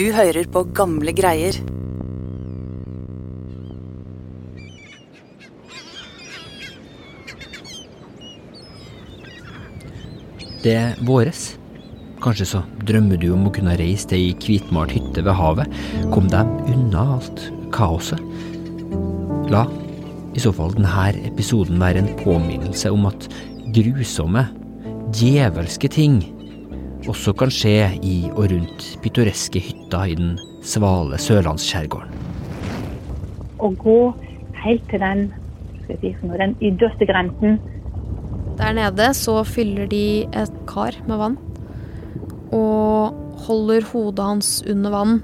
Du hører på gamle greier. Det er våres. Kanskje så drømmer du om å kunne reise til ei hvitmalt hytte ved havet. Kom deg unna alt kaoset. La i så fall denne episoden være en påminnelse om at grusomme, djevelske ting også kan skje i og rundt pittoreske hytter i den svale sørlandsskjærgården. Å gå helt til den, skal si, den ytterste grensen Der nede så fyller de et kar med vann. Og holder hodet hans under vann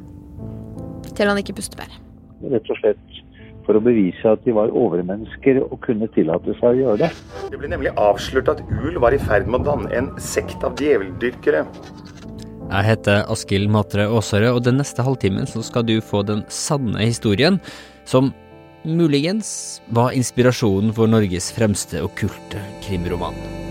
til han ikke puster mer. Rett og slett for å bevise at de var overmennesker og kunne tillate seg å gjøre det. Det ble nemlig avslørt at Ul var i ferd med å danne en sekt av djeveldyrkere. Jeg heter Askild Matre Aasare, og den neste halvtimen så skal du få den sanne historien, som muligens var inspirasjonen for Norges fremste okkulte krimroman.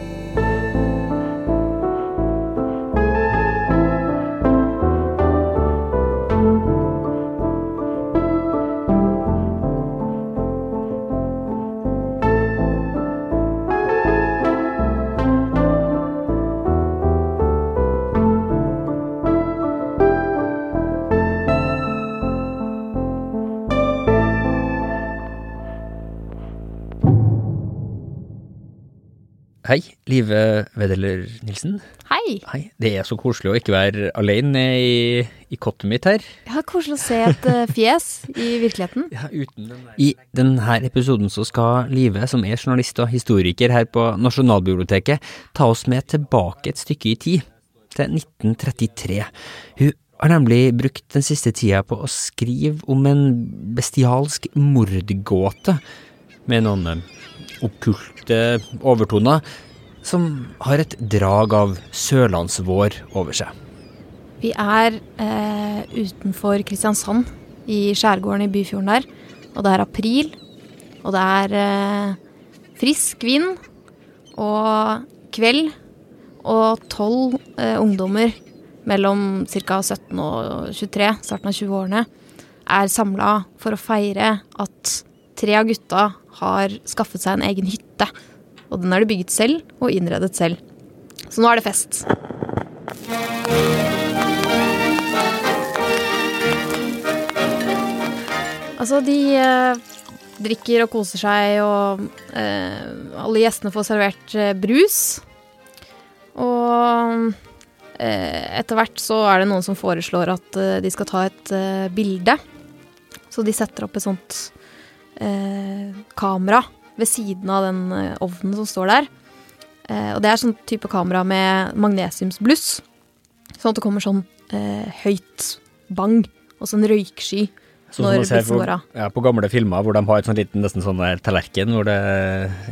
Hei, Live Wedeler Nilsen. Hei! Hei, Det er så koselig å ikke være alene i, i kottet mitt her. Ja, Koselig å se et eh, fjes i virkeligheten. Ja, uten den I denne episoden så skal Live, som er journalist og historiker her på Nasjonalbiblioteket, ta oss med tilbake et stykke i tid, til 1933. Hun har nemlig brukt den siste tida på å skrive om en bestialsk mordgåte, med noen okkulte overtoner, som har et drag av sørlandsvår over seg. Vi er eh, utenfor Kristiansand, i skjærgården i Byfjorden der. Og det er april, og det er eh, frisk vind og kveld. Og tolv eh, ungdommer mellom ca. 17 og 23, starten av 20-årene, er samla for å feire at tre av gutta har skaffet seg en egen hytte. Og den er det bygget selv og innredet selv. Så nå er det fest. Altså, de eh, drikker og koser seg, og eh, alle gjestene får servert eh, brus. Og eh, etter hvert så er det noen som foreslår at eh, de skal ta et eh, bilde. Så de setter opp et sånt kamera ved siden av den eh, ovnen som står der. Eh, og det er sånn type kamera med magnesiumsbluss. Sånn at det kommer sånn eh, høyt bang og sånn røyksky Sånn når blitzen på, går av. ja, på gamle filmer hvor de har et sånn liten nesten sånn tallerken hvor det,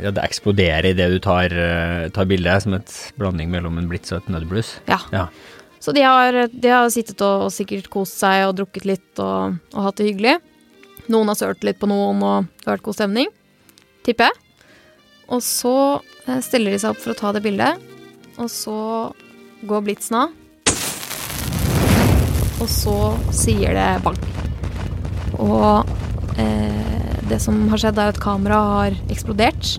ja, det eksploderer idet du tar, eh, tar bildet, som et blanding mellom en blits og et nødbluss. Ja. Ja. Så de har, de har sittet og, og sikkert kost seg og drukket litt og, og hatt det hyggelig. Noen har sølt litt på noen og det har vært god stemning. Tipper jeg. Og så eh, stiller de seg opp for å ta det bildet, og så går blitsen av. Og så sier det bang. Og eh, det som har skjedd, er at kameraet har eksplodert,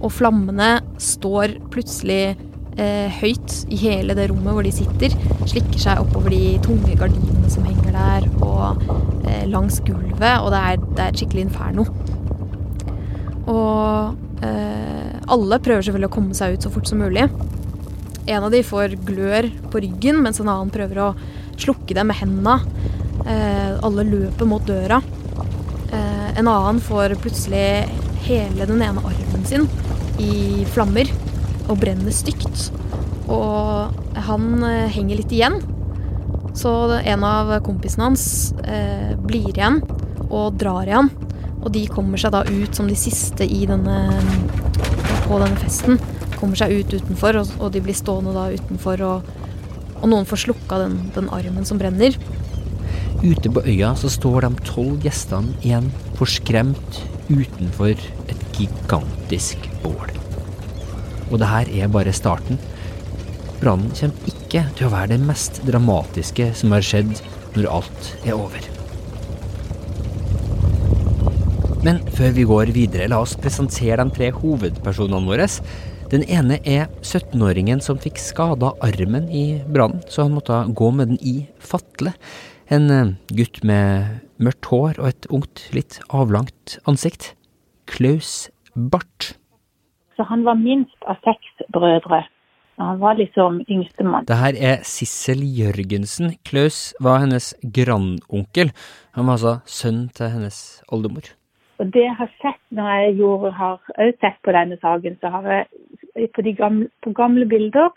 og flammene står plutselig eh, høyt i hele det rommet hvor de sitter. Slikker seg oppover de tunge gardinene som henger der, og eh, langs gulvet, og det er, det er et skikkelig inferno. Og eh, alle prøver selvfølgelig å komme seg ut så fort som mulig. En av de får glør på ryggen, mens en annen prøver å slukke det med hendene. Eh, alle løper mot døra. Eh, en annen får plutselig hele den ene armen sin i flammer og brenner stygt. Og han eh, henger litt igjen. Så en av kompisene hans eh, blir igjen og drar igjen. Og de kommer seg da ut som de siste denne, på denne festen. Kommer seg ut utenfor, og, og de blir stående da utenfor, og, og noen får slukka den, den armen som brenner. Ute på øya så står de tolv gjestene igjen forskremt utenfor et gigantisk bål. Og det her er bare starten. brannen kommer ikke til å være det mest dramatiske som har skjedd når alt er over. Men før vi går videre, la oss presentere de tre hovedpersonene våre. Den ene er 17-åringen som fikk skada armen i brannen, så han måtte gå med den i fatle. En eh, gutt med mørkt hår og et ungt, litt avlangt ansikt. Klaus Barth. Så han var minst av seks brødre. Han var liksom yngstemann. Det her er Sissel Jørgensen. Klaus var hennes grandonkel. Han var altså sønn til hennes oldemor. Og det jeg har sett når jeg gjorde, har også sett på denne saken, så har jeg på, de gamle, på gamle bilder,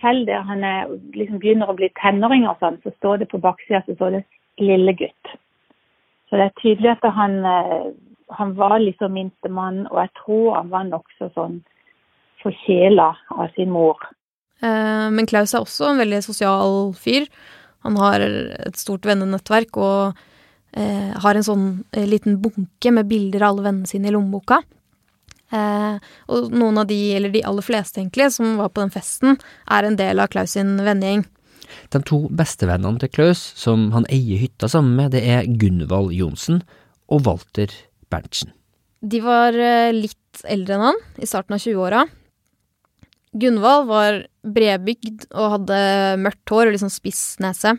selv der han er, liksom begynner å bli tenåring og sånn, så står det på baksida så står det 'lille gutt'. Så det er tydelig at han, eh, han var liksom minstemann, og jeg tror han var nokså sånn forkjela av sin mor. Eh, men Klaus er også en veldig sosial fyr. Han har et stort vennenettverk og eh, har en sånn eh, liten bunke med bilder av alle vennene sine i lommeboka. Eh, og noen av de, eller de aller fleste egentlig, som var på den festen, er en del av Klaus sin vennegjeng. De to bestevennene til Klaus, som han eier hytta sammen med, det er Gunvald Johnsen og Walter Berntsen. De var eh, litt eldre enn han, i starten av 20-åra. Gunvald var bredbygd og hadde mørkt hår og sånn spiss nese.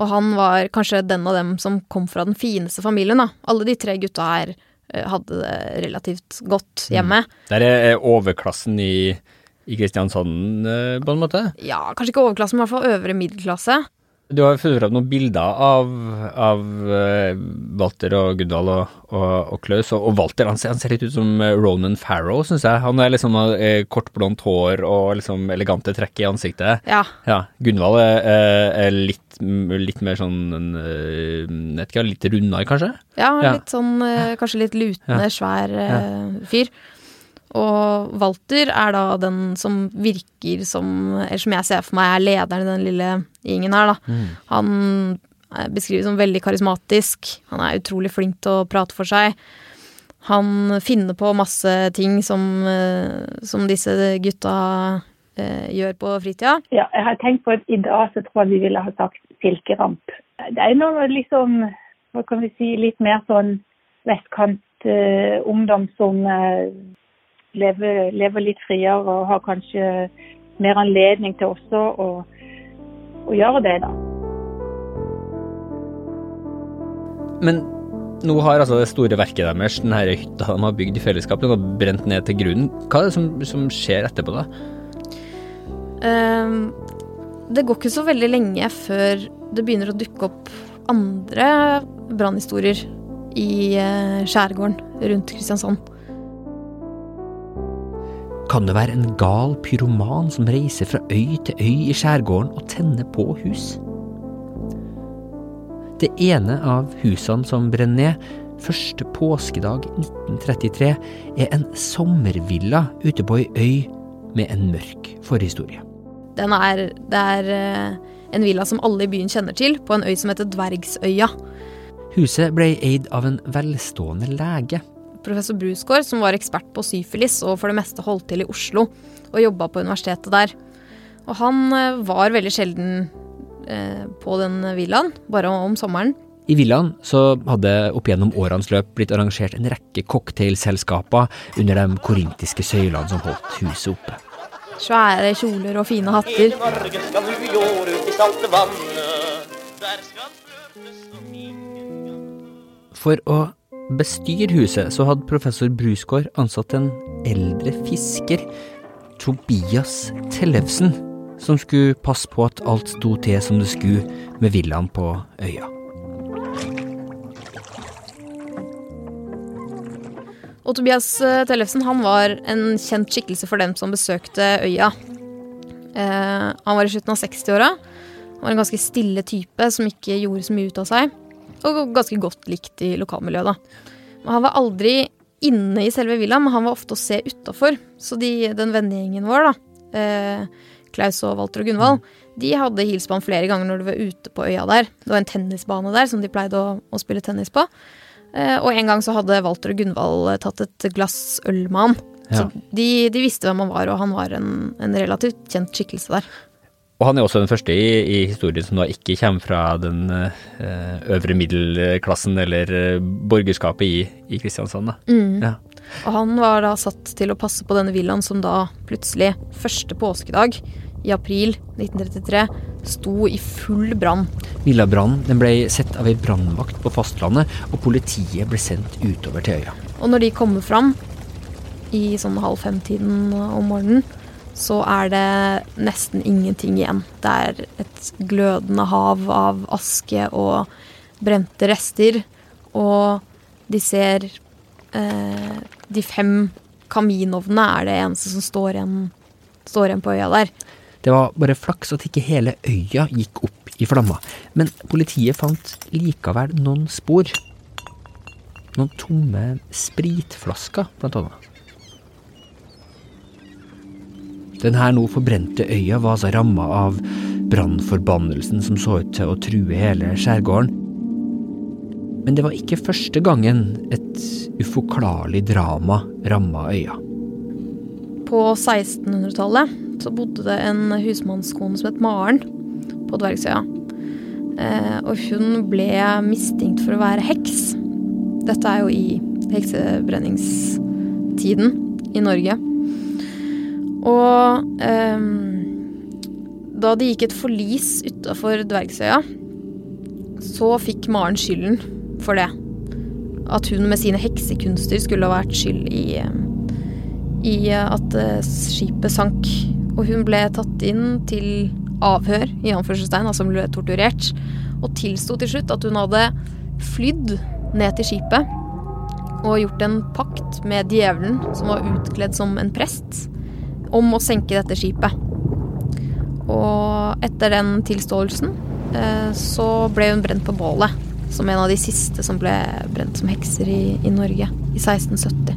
Og han var kanskje den av dem som kom fra den fineste familien, da. Alle de tre gutta her eh, hadde det relativt godt hjemme. Mm. Der er overklassen i, i Kristiansand, eh, på en måte? Ja, kanskje ikke overklassen, men i hvert fall øvre middelklasse. Du har funnet fram noen bilder av, av uh, Walter og Gunvald og, og, og Klaus. Og, og Walter han ser, han ser, litt ut som Ronan Farrow, syns jeg. Han er liksom eh, kort, blondt hår og liksom elegante trekk i ansiktet. Ja. ja Gunvald er, er litt, litt, mer sånn uh, vet ikke, litt rundere, kanskje? Ja, ja. litt sånn kanskje litt lutende, ja. svær fyr. Og Walter er da den som virker som Eller som jeg ser for meg er lederen i den lille gjengen her, da. Mm. Han beskrives som veldig karismatisk. Han er utrolig flink til å prate for seg. Han finner på masse ting som, eh, som disse gutta eh, gjør på fritida. Ja, jeg har tenkt på at i dag så tror jeg vi ville ha sagt silkeramp. Det er noe liksom, hva kan vi si, litt mer sånn vestkant-ungdom eh, som eh, lever, lever, litt friere og har kanskje mer anledning til også å, å gjøre det, da. Men nå har altså det store verket deres, den her hytta de har bygd i fellesskap, den har brent ned til grunnen. Hva er det som, som skjer etterpå, da? Um, det går ikke så veldig lenge før det begynner å dukke opp andre brannhistorier i uh, skjærgården rundt Kristiansand. Kan det være en gal pyroman som reiser fra øy til øy i skjærgården og tenner på hus? Det ene av husene som brenner ned, første påskedag 1933, er en sommervilla ute på ei øy med en mørk forhistorie. Den er, det er eh, en villa som alle i byen kjenner til, på en øy som heter Dvergsøya. Huset ble eid av en velstående lege professor Brusgaard, som var ekspert på syfilis og for det meste holdt til i Oslo og jobba på universitetet der. Og han eh, var veldig sjelden eh, på den villaen, bare om sommeren. I villaen så hadde opp gjennom årenes løp blitt arrangert en rekke cocktailselskaper under de korintiske søylene som holdt huset oppe. Svære kjoler og fine hatter. For å bestyre huset, så hadde professor Brusgaard ansatt en eldre fisker, Tobias Tellefsen, som skulle passe på at alt sto til som det skulle med villaen på øya. Og Tobias eh, Tellefsen han var en kjent skikkelse for dem som besøkte øya. Eh, han var i slutten av 60-åra. Var en ganske stille type som ikke gjorde så mye ut av seg og ganske godt likt i lokalmiljøet, da. Men han var aldri inne i selve villaen, men han var ofte å se utafor. Så de, den vennegjengen vår, da, eh, Klaus og Walter og Gunvald, de hadde han flere ganger når de var ute på øya der. Det var en tennisbane der som de pleide å, å spille tennis på. Eh, og en gang så hadde Walter og Gunvald tatt et glass øl med han. Så de, de visste hvem han var, og han var en, en relativt kjent skikkelse der. Og han er også den første i, i historien som da ikke kommer fra den eh, øvre middelklassen eller eh, borgerskapet i, i Kristiansand. Da. Ja. Og han var da satt til å passe på denne villaen som da plutselig, første påskedag i april 1933, sto i full brann. Villabrannen ble sett av ei brannvakt på fastlandet, og politiet ble sendt utover til øya. Og når de kommer fram i sånn halv fem-tiden om morgenen, så er det nesten ingenting igjen. Det er et glødende hav av aske og brente rester. Og de ser eh, De fem kaminovnene er det eneste som står igjen, står igjen på øya der. Det var bare flaks at ikke hele øya gikk opp i flamma, men politiet fant likevel noen spor. Noen tomme spritflasker, blant annet. Den her nå forbrente øya var altså ramma av brannforbannelsen som så ut til å true hele skjærgården. Men det var ikke første gangen et uforklarlig drama ramma øya. På 1600-tallet så bodde det en husmannskone som het Maren på Dvergsøya. Eh, og hun ble mistenkt for å være heks. Dette er jo i heksebrenningstiden i Norge. Og eh, da det gikk et forlis utafor Dvergsøya, så fikk Maren skylden for det. At hun med sine heksekunster skulle ha vært skyld i, i at eh, skipet sank. Og hun ble tatt inn til avhør, i anførselstegn, altså ble torturert. Og tilsto til slutt at hun hadde flydd ned til skipet og gjort en pakt med djevelen, som var utkledd som en prest, om å senke dette skipet. Og etter den tilståelsen eh, så ble hun brent på bålet. Som en av de siste som ble brent som hekser i, i Norge i 1670.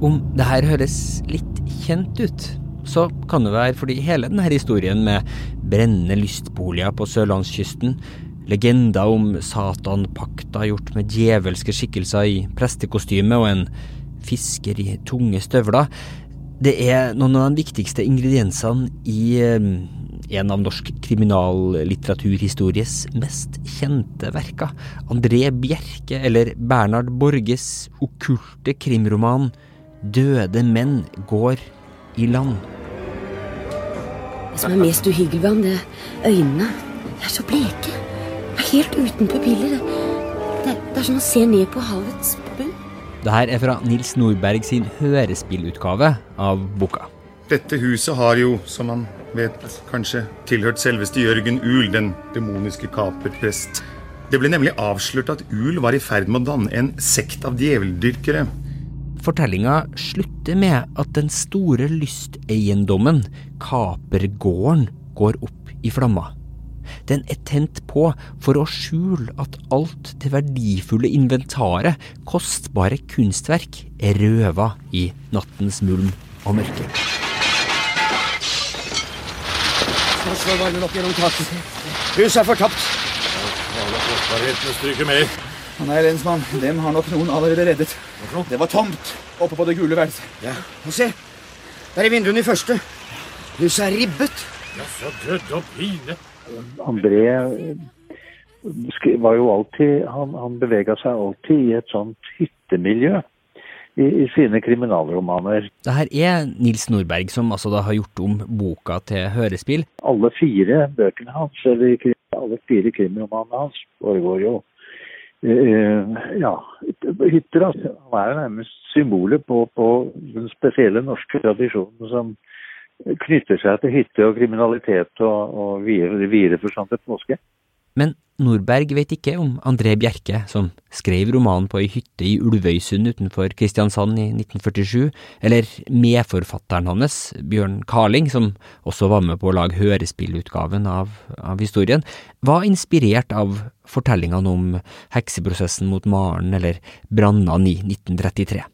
Om det her høres litt kjent ut, så kan det være fordi hele denne historien med brennende lystboliger på sørlandskysten, legender om satanpakta gjort med djevelske skikkelser i prestekostyme og en fisker i tunge støvler, det er noen av de viktigste ingrediensene i eh, en av norsk kriminallitteraturhistories mest kjente verker. André Bjerke eller Bernhard Borges okkulte krimroman Døde menn går i land. Det som er mest uhyggelig ved ham, det er øynene. De er så bleke. De er helt uten pupiller. Det, det er som å se ned på havets bunn. Det her er fra Nils Nordberg sin hørespillutgave av boka. Dette huset har jo, som man vet, kanskje tilhørt selveste Jørgen Uhl, den demoniske kaperprest. Det ble nemlig avslørt at Uhl var i ferd med å danne en sekt av djeveldyrkere. Fortellinga slutter med at den store lysteiendommen, kapergården, går opp i flamma. Den er tent på for å skjule at alt det verdifulle inventaret, kostbare kunstverk, er røva i nattens mulm og mørke. Nå slår varmen opp gjennom taket. Huset er fortapt. Kostbarhetene stryker med. Han er lensmann. Dem har nok noen allerede reddet. Det var tomt oppe på det gule værelset. Ja, og se. Der er vinduene i første. Huset er ribbet. Jaså, død og pine. André var jo alltid Han, han bevega seg alltid i et sånt hyttemiljø i, i sine kriminalromaner. Det her er Nils Nordberg som altså da har gjort om boka til hørespill. Alle fire bøkene hans, eller alle fire krimromanene hans, foregår jo Uh, ja, hytter. Altså. Han er nærmest symbolet på, på den spesielle norske tradisjonen som knytter seg til hytte og kriminalitet og, og videre, videre forstand til påske. Men Nordberg vet ikke om André Bjerke, som skrev romanen på ei hytte i Ulvøysund utenfor Kristiansand i 1947, eller medforfatteren hans, Bjørn Carling, som også var med på å lage hørespillutgaven av, av historien, var inspirert av fortellingene om hekseprosessen mot Maren eller brannene i 1933.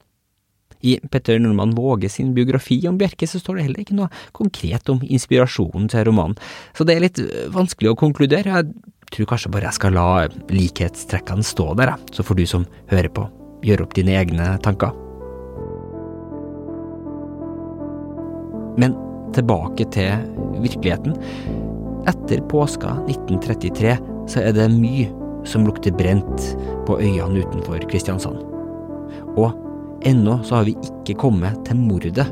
I Petter Nordmann Våge sin biografi om Bjerke så står det heller ikke noe konkret om inspirasjonen til romanen, så det er litt øh, vanskelig å konkludere. Jeg tror kanskje bare jeg skal la likhetstrekkene stå der, så får du som hører på, gjøre opp dine egne tanker. Men tilbake til virkeligheten. Etter påska 1933 så er det mye som lukter brent på øyene utenfor Kristiansand. Og ennå så har vi ikke kommet til mordet.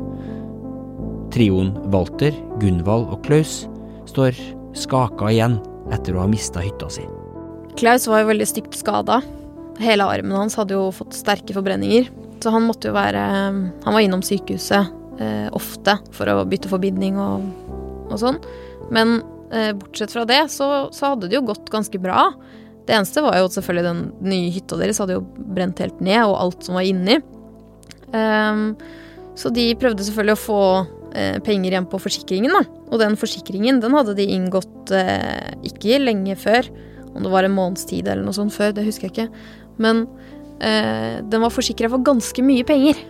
Trioen Walter, Gunvald og Klaus står skaka igjen etter å ha mista hytta si. Klaus var jo veldig stygt skada. Hele armen hans hadde jo fått sterke forbrenninger. Så han måtte jo være Han var innom sykehuset eh, ofte for å bytte forbinding og, og sånn. Men eh, bortsett fra det, så, så, hadde det jo gått ganske bra. Det eneste var jo selvfølgelig den nye hytta deres hadde jo brent helt ned, og alt som var inni. Um, så de prøvde selvfølgelig å få eh, penger igjen på forsikringen, da. Og den forsikringen den hadde de inngått eh, ikke lenge før. Om det var en måneds tid eller noe sånt før, det husker jeg ikke. Men eh, den var forsikra for ganske mye penger.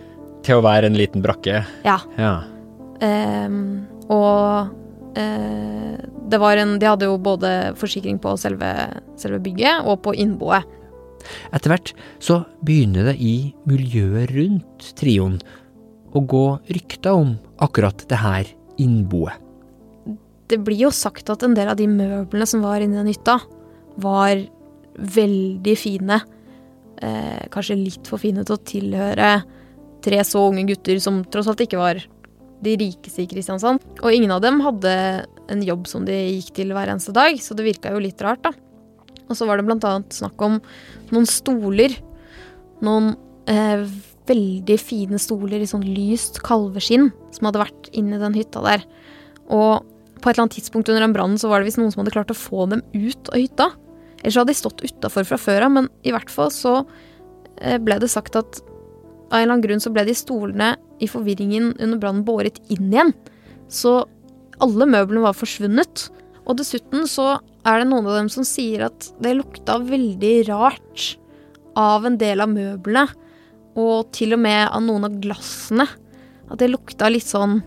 Til å være en liten brakke? Ja. ja. Um, og eh, det var en De hadde jo både forsikring på selve, selve bygget og på innboet. Etter hvert så begynner det i miljøet rundt trioen å gå rykter om akkurat det her innboet. Det blir jo sagt at en del av de møblene som var inni den hytta, var veldig fine. Eh, kanskje litt for fine til å tilhøre tre så unge gutter som tross alt ikke var de rikeste i Kristiansand. Og ingen av dem hadde en jobb som de gikk til hver eneste dag, så det virka jo litt rart, da. Og så var det blant annet snakk om noen stoler. Noen eh, veldig fine stoler i sånn lyst kalveskinn som hadde vært inni den hytta der. Og på et eller annet tidspunkt under den brannen så var det visst noen som hadde klart å få dem ut av hytta. Ellers hadde de stått utafor fra før av, men i hvert fall så eh, ble det sagt at av en eller annen grunn så ble de stolene i forvirringen under brannen båret inn igjen. Så alle møblene var forsvunnet. Og dessuten så er det noen av dem som sier at det lukta veldig rart av en del av møblene og til og med av noen av glassene. At det lukta litt sånn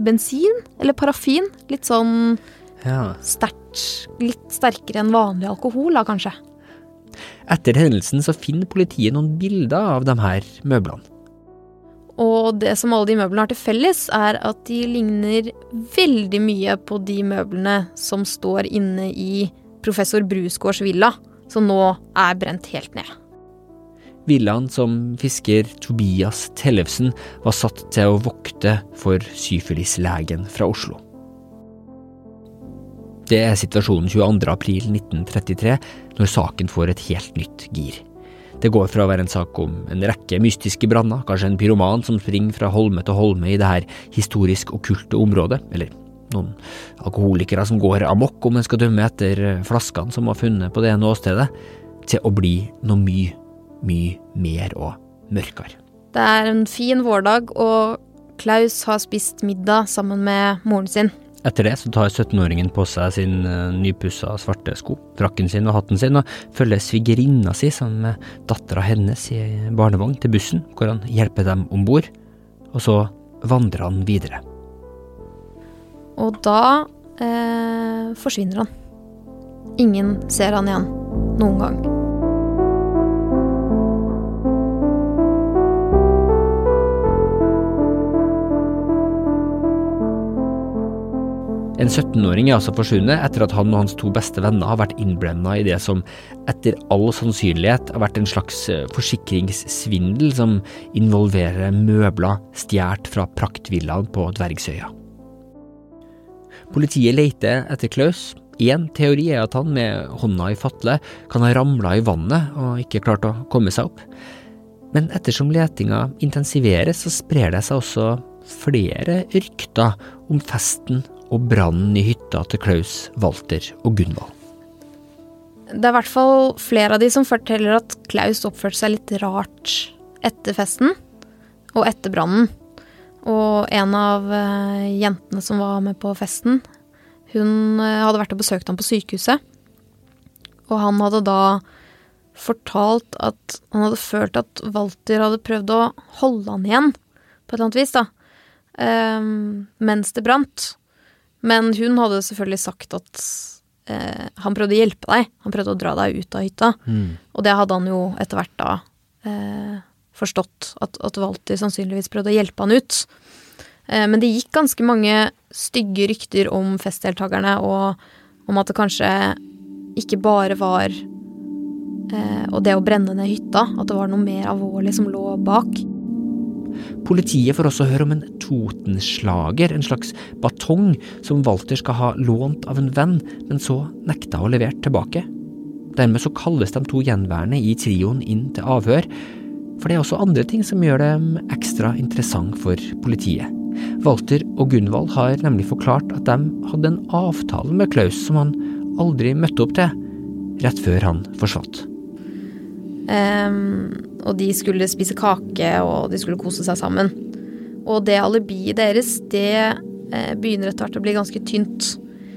bensin, eller parafin. Litt sånn ja. sterkt. Litt sterkere enn vanlig alkohol, da, kanskje. Etter hendelsen så finner politiet noen bilder av de her møblene. Og det som alle de møblene har til felles, er at de ligner veldig mye på de møblene som står inne i professor Brusgårds villa, som nå er brent helt ned. Villaen som fisker Tobias Tellefsen var satt til å vokte for syfilislegen fra Oslo. Det er situasjonen 22. april 1933, når saken får et helt nytt gir. Det går fra å være en sak om en rekke mystiske branner, kanskje en pyroman som springer fra holme til holme i det her historisk okkulte området, eller noen alkoholikere som går amok, om en skal dømme etter flaskene som var funnet på det ene åstedet, til å bli noe mye mye mer og mørkere. Det er en fin vårdag, og Klaus har spist middag sammen med moren sin. Etter det så tar 17-åringen på seg sin uh, nypussa svarte sko, frakken sin og hatten sin, og følger svigerinna si sammen med dattera hennes i barnevogn til bussen, hvor han hjelper dem om bord. Og så vandrer han videre. Og da eh, forsvinner han. Ingen ser han igjen noen gang. En 17-åring er altså forsvunnet etter at han og hans to beste venner har vært innblenda i det som etter all sannsynlighet har vært en slags eh, forsikringssvindel som involverer møbler stjålet fra praktvillaen på Dvergsøya. Politiet leter etter Klaus. Én teori er at han med hånda i fatle kan ha ramla i vannet og ikke klart å komme seg opp. Men ettersom letinga intensiveres, så sprer det seg også flere rykter om festen og brannen i hytta til Klaus, Walter og Gunvald. Det er i hvert fall flere av de som forteller at Klaus oppførte seg litt rart etter festen og etter brannen. Og en av uh, jentene som var med på festen, hun uh, hadde vært og besøkt ham på sykehuset. Og han hadde da fortalt at han hadde følt at Walter hadde prøvd å holde han igjen, på et eller annet vis, da. Um, mens det brant. Men hun hadde selvfølgelig sagt at eh, han prøvde å hjelpe deg. Han prøvde å dra deg ut av hytta. Mm. Og det hadde han jo etter hvert da eh, forstått, at, at Walter sannsynligvis prøvde å hjelpe han ut. Eh, men det gikk ganske mange stygge rykter om festdeltakerne, og om at det kanskje ikke bare var eh, og det å brenne ned hytta, at det var noe mer alvorlig som lå bak. Politiet får også høre om en Totenslager, en slags batong som Walter skal ha lånt av en venn, men så nekta å levere tilbake. Dermed så kalles de to gjenværende i trioen inn til avhør, for det er også andre ting som gjør dem ekstra interessant for politiet. Walter og Gunvald har nemlig forklart at de hadde en avtale med Klaus som han aldri møtte opp til, rett før han forsvant. Um, og de skulle spise kake, og de skulle kose seg sammen. Og det alibiet deres, det eh, begynner etter hvert å bli ganske tynt.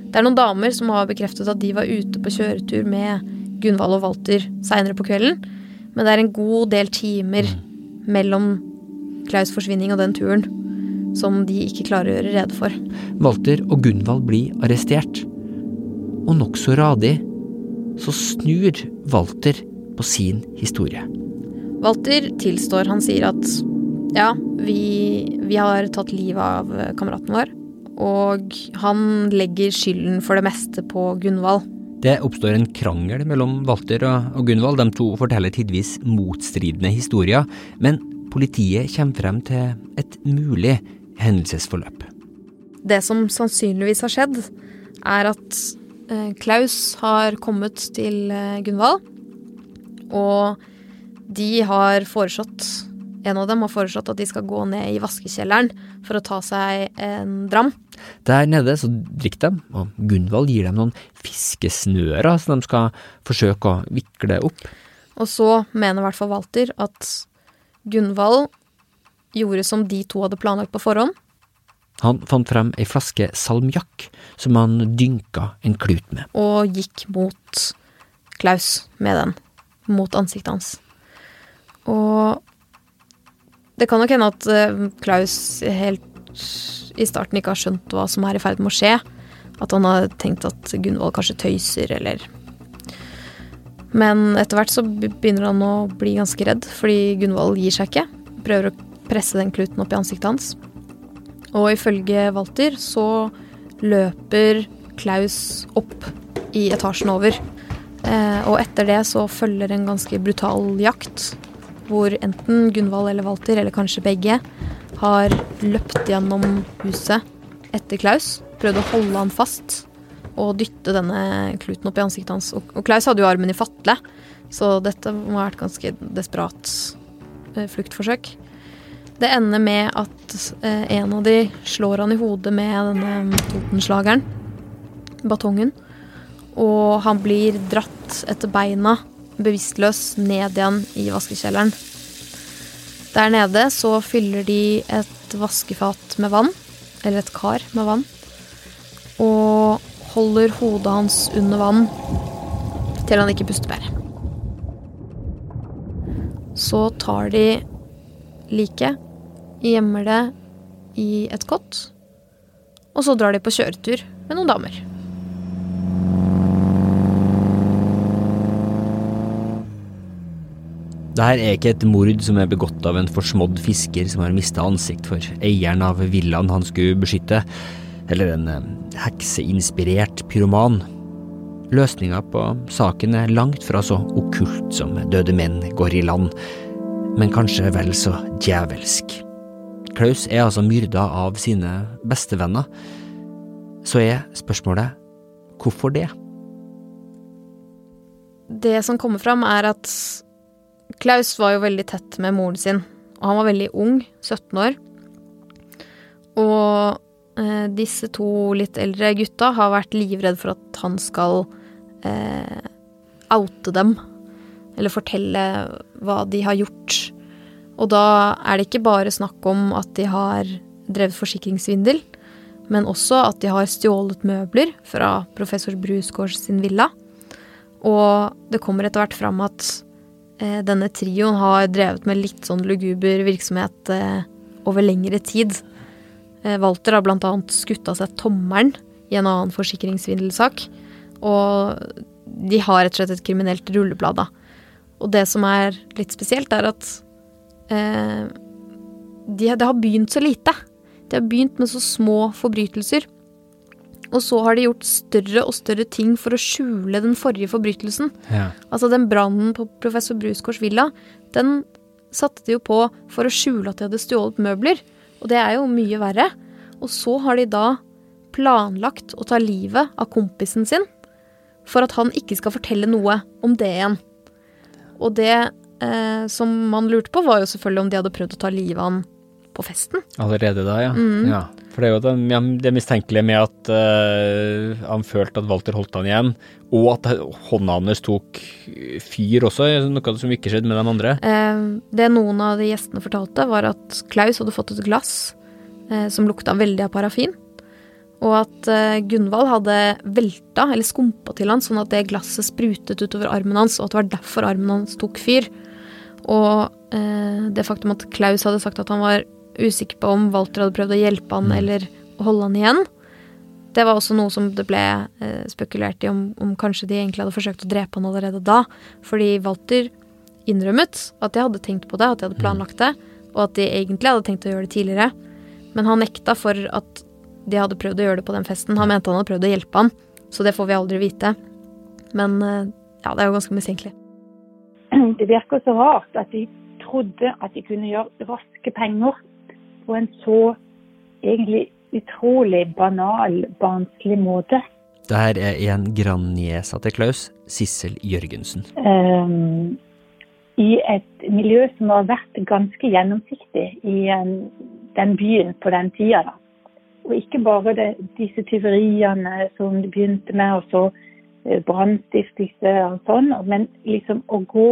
Det er noen damer som har bekreftet at de var ute på kjøretur med Gunvald og Walter seinere på kvelden, men det er en god del timer mellom Klaus' forsvinning og den turen som de ikke klarer å gjøre rede for. Walter og Gunvald blir arrestert. Og nokså radig så snur Walter på sin historie. Walter tilstår. Han sier at ja, vi, vi har tatt livet av kameraten vår. Og han legger skylden for det meste på Gunvald. Det oppstår en krangel mellom Walter og Gunvald. De to forteller tidvis motstridende historier, men politiet kommer frem til et mulig hendelsesforløp. Det som sannsynligvis har skjedd, er at eh, Klaus har kommet til eh, Gunvald, og de har foreslått en av dem har foreslått at de skal gå ned i vaskekjelleren for å ta seg en dram. Der nede så drikker de, og Gunvald gir dem noen fiskesnører som de skal forsøke å vikle opp. Og så mener i hvert fall Walter at Gunvald gjorde som de to hadde planlagt på forhånd. Han fant frem ei flaske salmiakk som han dynka en klut med. Og gikk mot Klaus med den. Mot ansiktet hans. Og det kan nok hende at eh, Klaus helt i starten ikke har skjønt hva som er i ferd med å skje. At han har tenkt at Gunvald kanskje tøyser, eller Men etter hvert så begynner han å bli ganske redd, fordi Gunvald gir seg ikke. Prøver å presse den kluten opp i ansiktet hans. Og ifølge Walter så løper Klaus opp i etasjen over. Eh, og etter det så følger en ganske brutal jakt hvor enten Gunvald eller Walter, eller kanskje begge, har løpt gjennom huset etter Klaus. Prøvd å holde han fast og dytte denne kluten opp i ansiktet hans. Og Klaus hadde jo armen i fatle, så dette må ha vært ganske desperat eh, fluktforsøk. Det ender med at eh, en av de slår han i hodet med denne Totenslageren, batongen, og han blir dratt etter beina bevisstløs ned igjen i vaskekjelleren. Der nede så fyller de et vaskefat med vann, eller et kar med vann, og holder hodet hans under vann til han ikke puster mer. Så tar de liket, gjemmer det i et kott, og så drar de på kjøretur med noen damer. Dette er ikke et mord som er begått av en forsmådd fisker som har mista ansikt for eieren av villaen han skulle beskytte, eller en eh, hekseinspirert pyroman. Løsninga på saken er langt fra så okkult som døde menn går i land, men kanskje vel så djevelsk. Klaus er altså myrda av sine bestevenner. Så er spørsmålet hvorfor det? Det som kommer fram, er at Klaus var jo veldig tett med moren sin, og han var veldig ung, 17 år. Og eh, disse to litt eldre gutta har vært livredd for at han skal eh, oute dem, eller fortelle hva de har gjort. Og da er det ikke bare snakk om at de har drevet forsikringssvindel, men også at de har stjålet møbler fra professor Brusgaard sin villa. Og det kommer etter hvert fram at denne trioen har drevet med litt sånn luguber virksomhet eh, over lengre tid. Eh, Walter har annet skutt av seg tommelen i en annen forsikringssvindelsak. Og de har rett og slett et kriminelt rulleblad, da. Og det som er litt spesielt, er at eh, de, det har begynt så lite. De har begynt med så små forbrytelser. Og så har de gjort større og større ting for å skjule den forrige forbrytelsen. Ja. Altså den brannen på professor Brusgaards villa, den satte de jo på for å skjule at de hadde stjålet møbler. Og det er jo mye verre. Og så har de da planlagt å ta livet av kompisen sin for at han ikke skal fortelle noe om det igjen. Og det eh, som man lurte på, var jo selvfølgelig om de hadde prøvd å ta livet av han på festen. Allerede da, ja. Mm. ja. For det er jo det, det mistenkelige med at uh, han følte at Walter holdt han igjen, og at hånda hans tok fyr også, noe som ikke skjedde med de andre. Eh, det noen av de gjestene fortalte, var at Klaus hadde fått et glass eh, som lukta veldig av parafin. Og at eh, Gunvald hadde velta eller skumpa til han, sånn at det glasset sprutet utover armen hans, og at det var derfor armen hans tok fyr. Og eh, det faktum at Klaus hadde sagt at han var usikker på om Walter hadde prøvd å hjelpe han eller holde han igjen, det var også noe som det ble eh, spekulert i om, om kanskje de egentlig hadde forsøkt å drepe han allerede da. Fordi Walter innrømmet at de hadde tenkt på det, at de hadde planlagt det, og at de egentlig hadde tenkt å gjøre det tidligere. Men han nekta for at de hadde prøvd å gjøre det på den festen. Han mente han hadde prøvd å hjelpe han, så det får vi aldri vite. Men eh, ja, det er jo ganske mistenkelig. Det virker så rart at de trodde at de kunne gjøre raske penger på en så egentlig utrolig banal, barnslig måte. Det her er en grandniesa til Klaus, Sissel Jørgensen. Um, I et miljø som har vært ganske gjennomsiktig i um, den byen på den tida. Da. Og ikke bare det, disse tyveriene som de begynte med, og så eh, brannstiftelse og sånn, men liksom å gå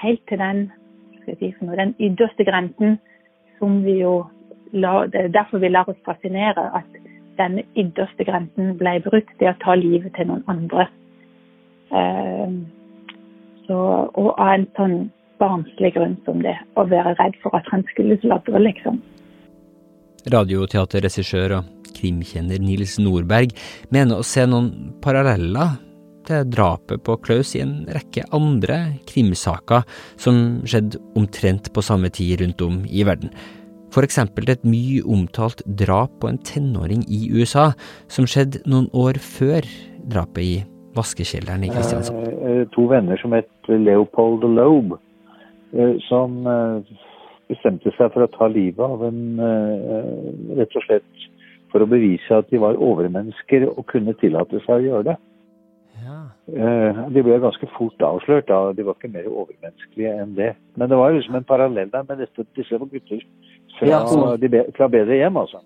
helt til den, si den ytterste grensen som vi jo Det er derfor vi lar oss fascinere at denne ytterste grensen ble brutt, det å ta livet til noen andre. Ehm, så, og av en sånn barnslig grunn som det, å være redd for at han skulle sladre, liksom. Radioteaterregissør og krimkjenner Nils Nordberg mener å se noen paralleller til drapet på Klaus i en rekke andre krimsaker som skjedde omtrent på samme tid rundt om i verden. For eksempel et mye omtalt drap på en tenåring i USA, som skjedde noen år før drapet i vaskekjelleren i Kristiansand. Eh, To venner som het Leopold og Loeb, eh, som eh, bestemte seg for å ta livet av en eh, Rett og slett for å bevise at de var overmennesker og kunne tillate seg å gjøre det. Ja. De ble ganske fort avslørt, da. De var ikke mer overmenneskelige enn det. Men det var liksom en parallell der med dette, disse gutter fra, Ja. de fra bedre hjem, altså.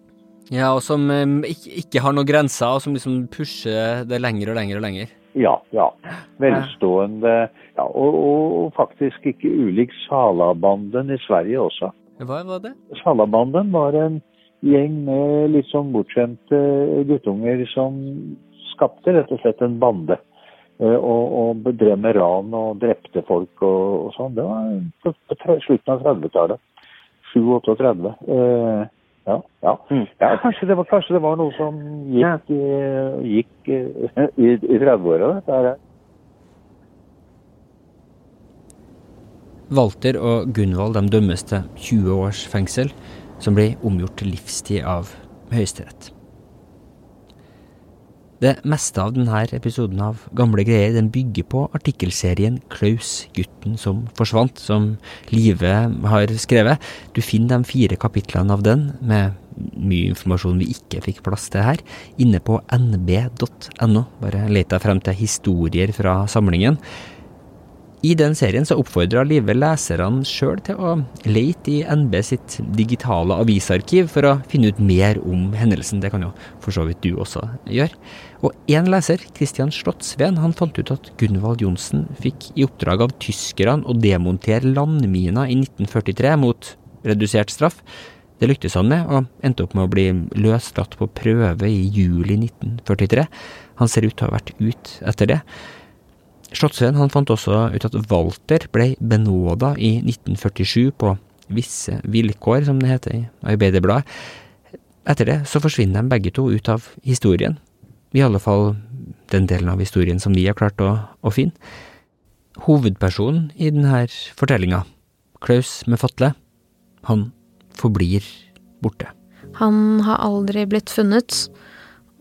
Ja, og som ikke, ikke har noen grenser, og som liksom pusher det lenger og lenger og lenger. Ja, ja. Velstående. Ja, og, og faktisk ikke ulik Salabanden i Sverige også. Hva var det? Salabanden var en gjeng med litt sånn bortskjemte guttunger som skapte rett og slett en bande. Eh, Og, og bedrev med ran og drepte folk og, og sånn. Det var på, på slutten av 30-tallet. 7-38. Eh, ja, ja. ja kanskje, det var, kanskje det var noe som gikk, eh, gikk uh, i, i 30-åra, dette her. Walter og Gunvald de dømmes til 20 års fengsel, som blir omgjort til livstid av Høyesterett. Det meste av denne episoden av Gamle greier den bygger på artikkelserien Klaus, gutten som forsvant, som Live har skrevet. Du finner de fire kapitlene av den, med mye informasjon vi ikke fikk plass til her, inne på nb.no. Bare let deg frem til historier fra samlingen. I den serien så oppfordra Live leserne sjøl til å leite i NB sitt digitale avisarkiv for å finne ut mer om hendelsen. Det kan jo for så vidt du også gjøre. Og én leser, Christian Slottsveen, han fant ut at Gunvald Johnsen fikk i oppdrag av tyskerne å demontere landminer i 1943 mot redusert straff. Det lyktes han med, og endte opp med å bli løslatt på prøve i juli 1943. Han ser ut til å ha vært ut etter det. Slottsveen han fant også ut at Walter ble benåda i 1947 på visse vilkår, som det heter i Arbeiderbladet. Etter det så forsvinner de begge to ut av historien. I alle fall den delen av historien som vi har klart å, å finne. Hovedpersonen i denne fortellinga, Klaus med fatle, han forblir borte. Han har aldri blitt funnet.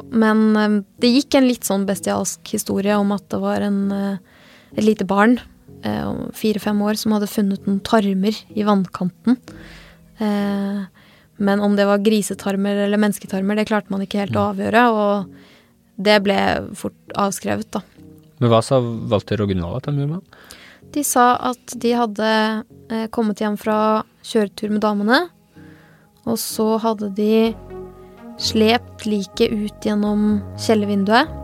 Men eh, det gikk en litt sånn bestialsk historie om at det var en, eh, et lite barn, eh, fire-fem år, som hadde funnet noen tarmer i vannkanten. Men om det var grisetarmer eller mennesketarmer, det klarte man ikke helt å avgjøre. Og det ble fort avskrevet, da. Men hva sa Walter og Gunvald at de gjorde med han? De sa at de hadde kommet hjem fra kjøretur med damene. Og så hadde de slept liket ut gjennom kjellervinduet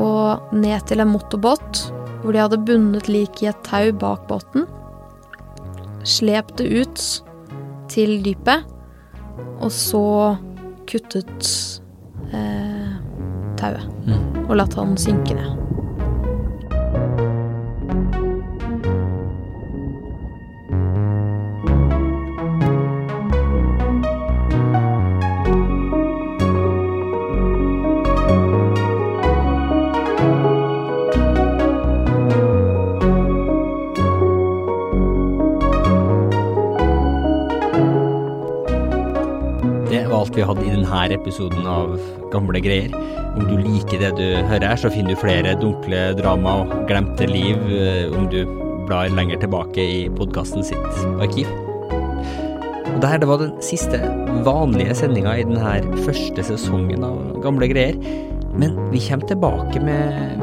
og ned til en motorbåt, hvor de hadde bundet liket i et tau bak båten. Slept det ut til dypet, og så kuttet eh, tauet. Og latt han synke ned. Denne episoden av Gamle greier. Om du liker det du hører så finner du flere dunkle drama og glemte liv eh, om du blar lenger tilbake i podkasten sitt arkiv. Og det her var den siste vanlige sendinga i denne første sesongen av Gamle greier. Men vi kommer tilbake med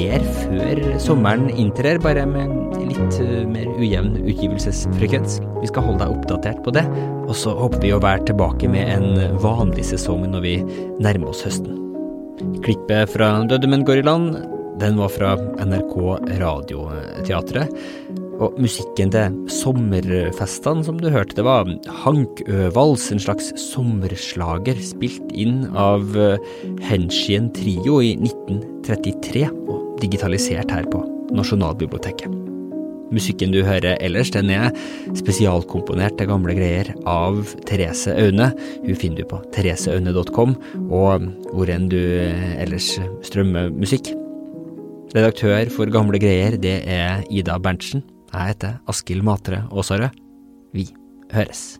mer før sommeren inntrer, bare med litt eh, mer ujevn utgivelsesfrekvens. Vi skal holde deg oppdatert på det, og så håper vi å være tilbake med en vanlig sesong når vi nærmer oss høsten. Klippet fra Døde menn går i land, den var fra NRK Radioteatret. Og musikken til sommerfestene, som du hørte, det var Hankøvals, en slags sommerslager spilt inn av eh, Henshien Trio i 1933, og digitalisert her på Nasjonalbiblioteket. Musikken du hører ellers, den er spesialkomponert til gamle greier av Therese Aune. Hun finner du på thereseaune.com, og hvor enn du ellers strømmer musikk. Redaktør for Gamle greier, det er Ida Berntsen. Jeg heter Askild Matre Aasarød. Vi høres.